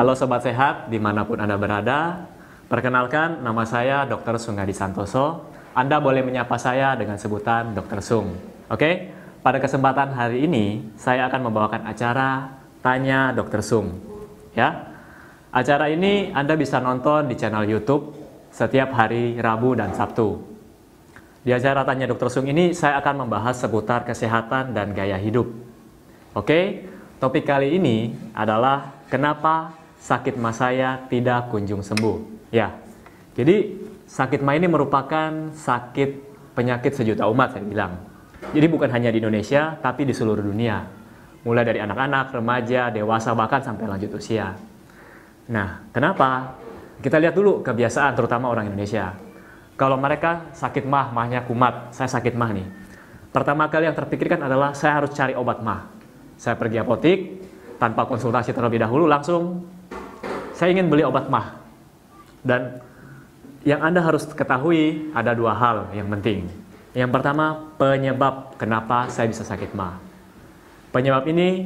Halo Sobat Sehat, di mana pun Anda berada. Perkenalkan, nama saya Dr. Sungadi Santoso. Anda boleh menyapa saya dengan sebutan Dr. Sung. Oke, pada kesempatan hari ini, saya akan membawakan acara Tanya Dr. Sung. Ya, acara ini Anda bisa nonton di channel YouTube setiap hari Rabu dan Sabtu. Di acara Tanya Dr. Sung ini, saya akan membahas seputar kesehatan dan gaya hidup. Oke, topik kali ini adalah kenapa sakit mah saya tidak kunjung sembuh. Ya, jadi sakit mah ini merupakan sakit penyakit sejuta umat saya bilang. Jadi bukan hanya di Indonesia, tapi di seluruh dunia. Mulai dari anak-anak, remaja, dewasa, bahkan sampai lanjut usia. Nah, kenapa? Kita lihat dulu kebiasaan terutama orang Indonesia. Kalau mereka sakit mah, mahnya kumat, saya sakit mah nih. Pertama kali yang terpikirkan adalah saya harus cari obat mah. Saya pergi apotik, tanpa konsultasi terlebih dahulu, langsung saya ingin beli obat mah. Dan yang Anda harus ketahui ada dua hal yang penting. Yang pertama, penyebab kenapa saya bisa sakit mah. Penyebab ini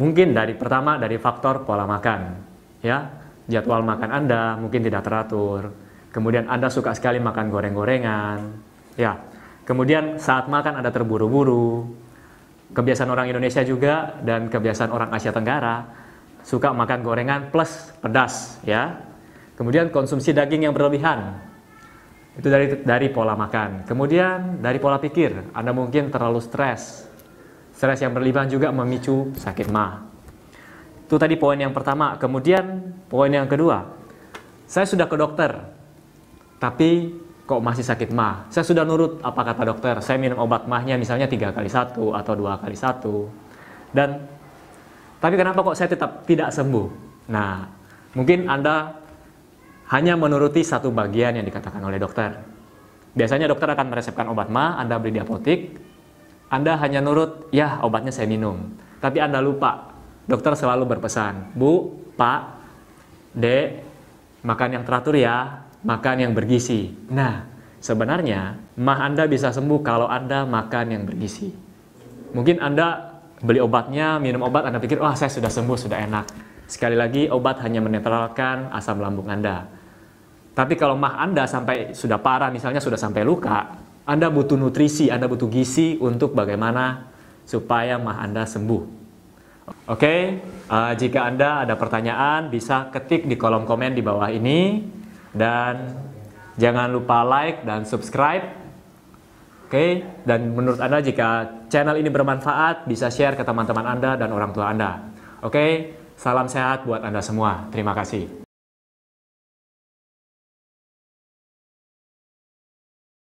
mungkin dari pertama dari faktor pola makan. Ya, jadwal makan Anda mungkin tidak teratur. Kemudian Anda suka sekali makan goreng-gorengan. Ya. Kemudian saat makan Anda terburu-buru. Kebiasaan orang Indonesia juga dan kebiasaan orang Asia Tenggara suka makan gorengan plus pedas, ya Kemudian konsumsi daging yang berlebihan. Itu dari dari pola makan. Kemudian dari pola pikir, Anda mungkin terlalu stres. Stres yang berlebihan juga memicu sakit mah. Itu tadi poin yang pertama. Kemudian poin yang kedua, saya sudah ke dokter, tapi kok masih sakit mah. Saya sudah nurut apa kata dokter. Saya minum obat mahnya misalnya tiga kali satu atau dua kali satu. Dan tapi kenapa kok saya tetap tidak sembuh? Nah, mungkin Anda hanya menuruti satu bagian yang dikatakan oleh dokter. Biasanya dokter akan meresepkan obat ma, Anda beli di apotik, Anda hanya nurut, ya obatnya saya minum. Tapi Anda lupa, dokter selalu berpesan, Bu, Pak, Dek, makan yang teratur ya, makan yang bergizi. Nah, sebenarnya mah Anda bisa sembuh kalau Anda makan yang bergizi. Mungkin Anda beli obatnya, minum obat, Anda pikir, wah saya sudah sembuh, sudah enak. Sekali lagi, obat hanya menetralkan asam lambung Anda. Tapi kalau mah Anda sampai sudah parah, misalnya sudah sampai luka, Anda butuh nutrisi, Anda butuh gizi untuk bagaimana supaya mah Anda sembuh. Oke, okay? uh, jika Anda ada pertanyaan, bisa ketik di kolom komen di bawah ini. Dan jangan lupa like dan subscribe. Okay? dan menurut Anda jika channel ini bermanfaat, bisa share ke teman-teman Anda dan orang tua Anda. Oke? Salam sehat buat Anda semua. Terima kasih.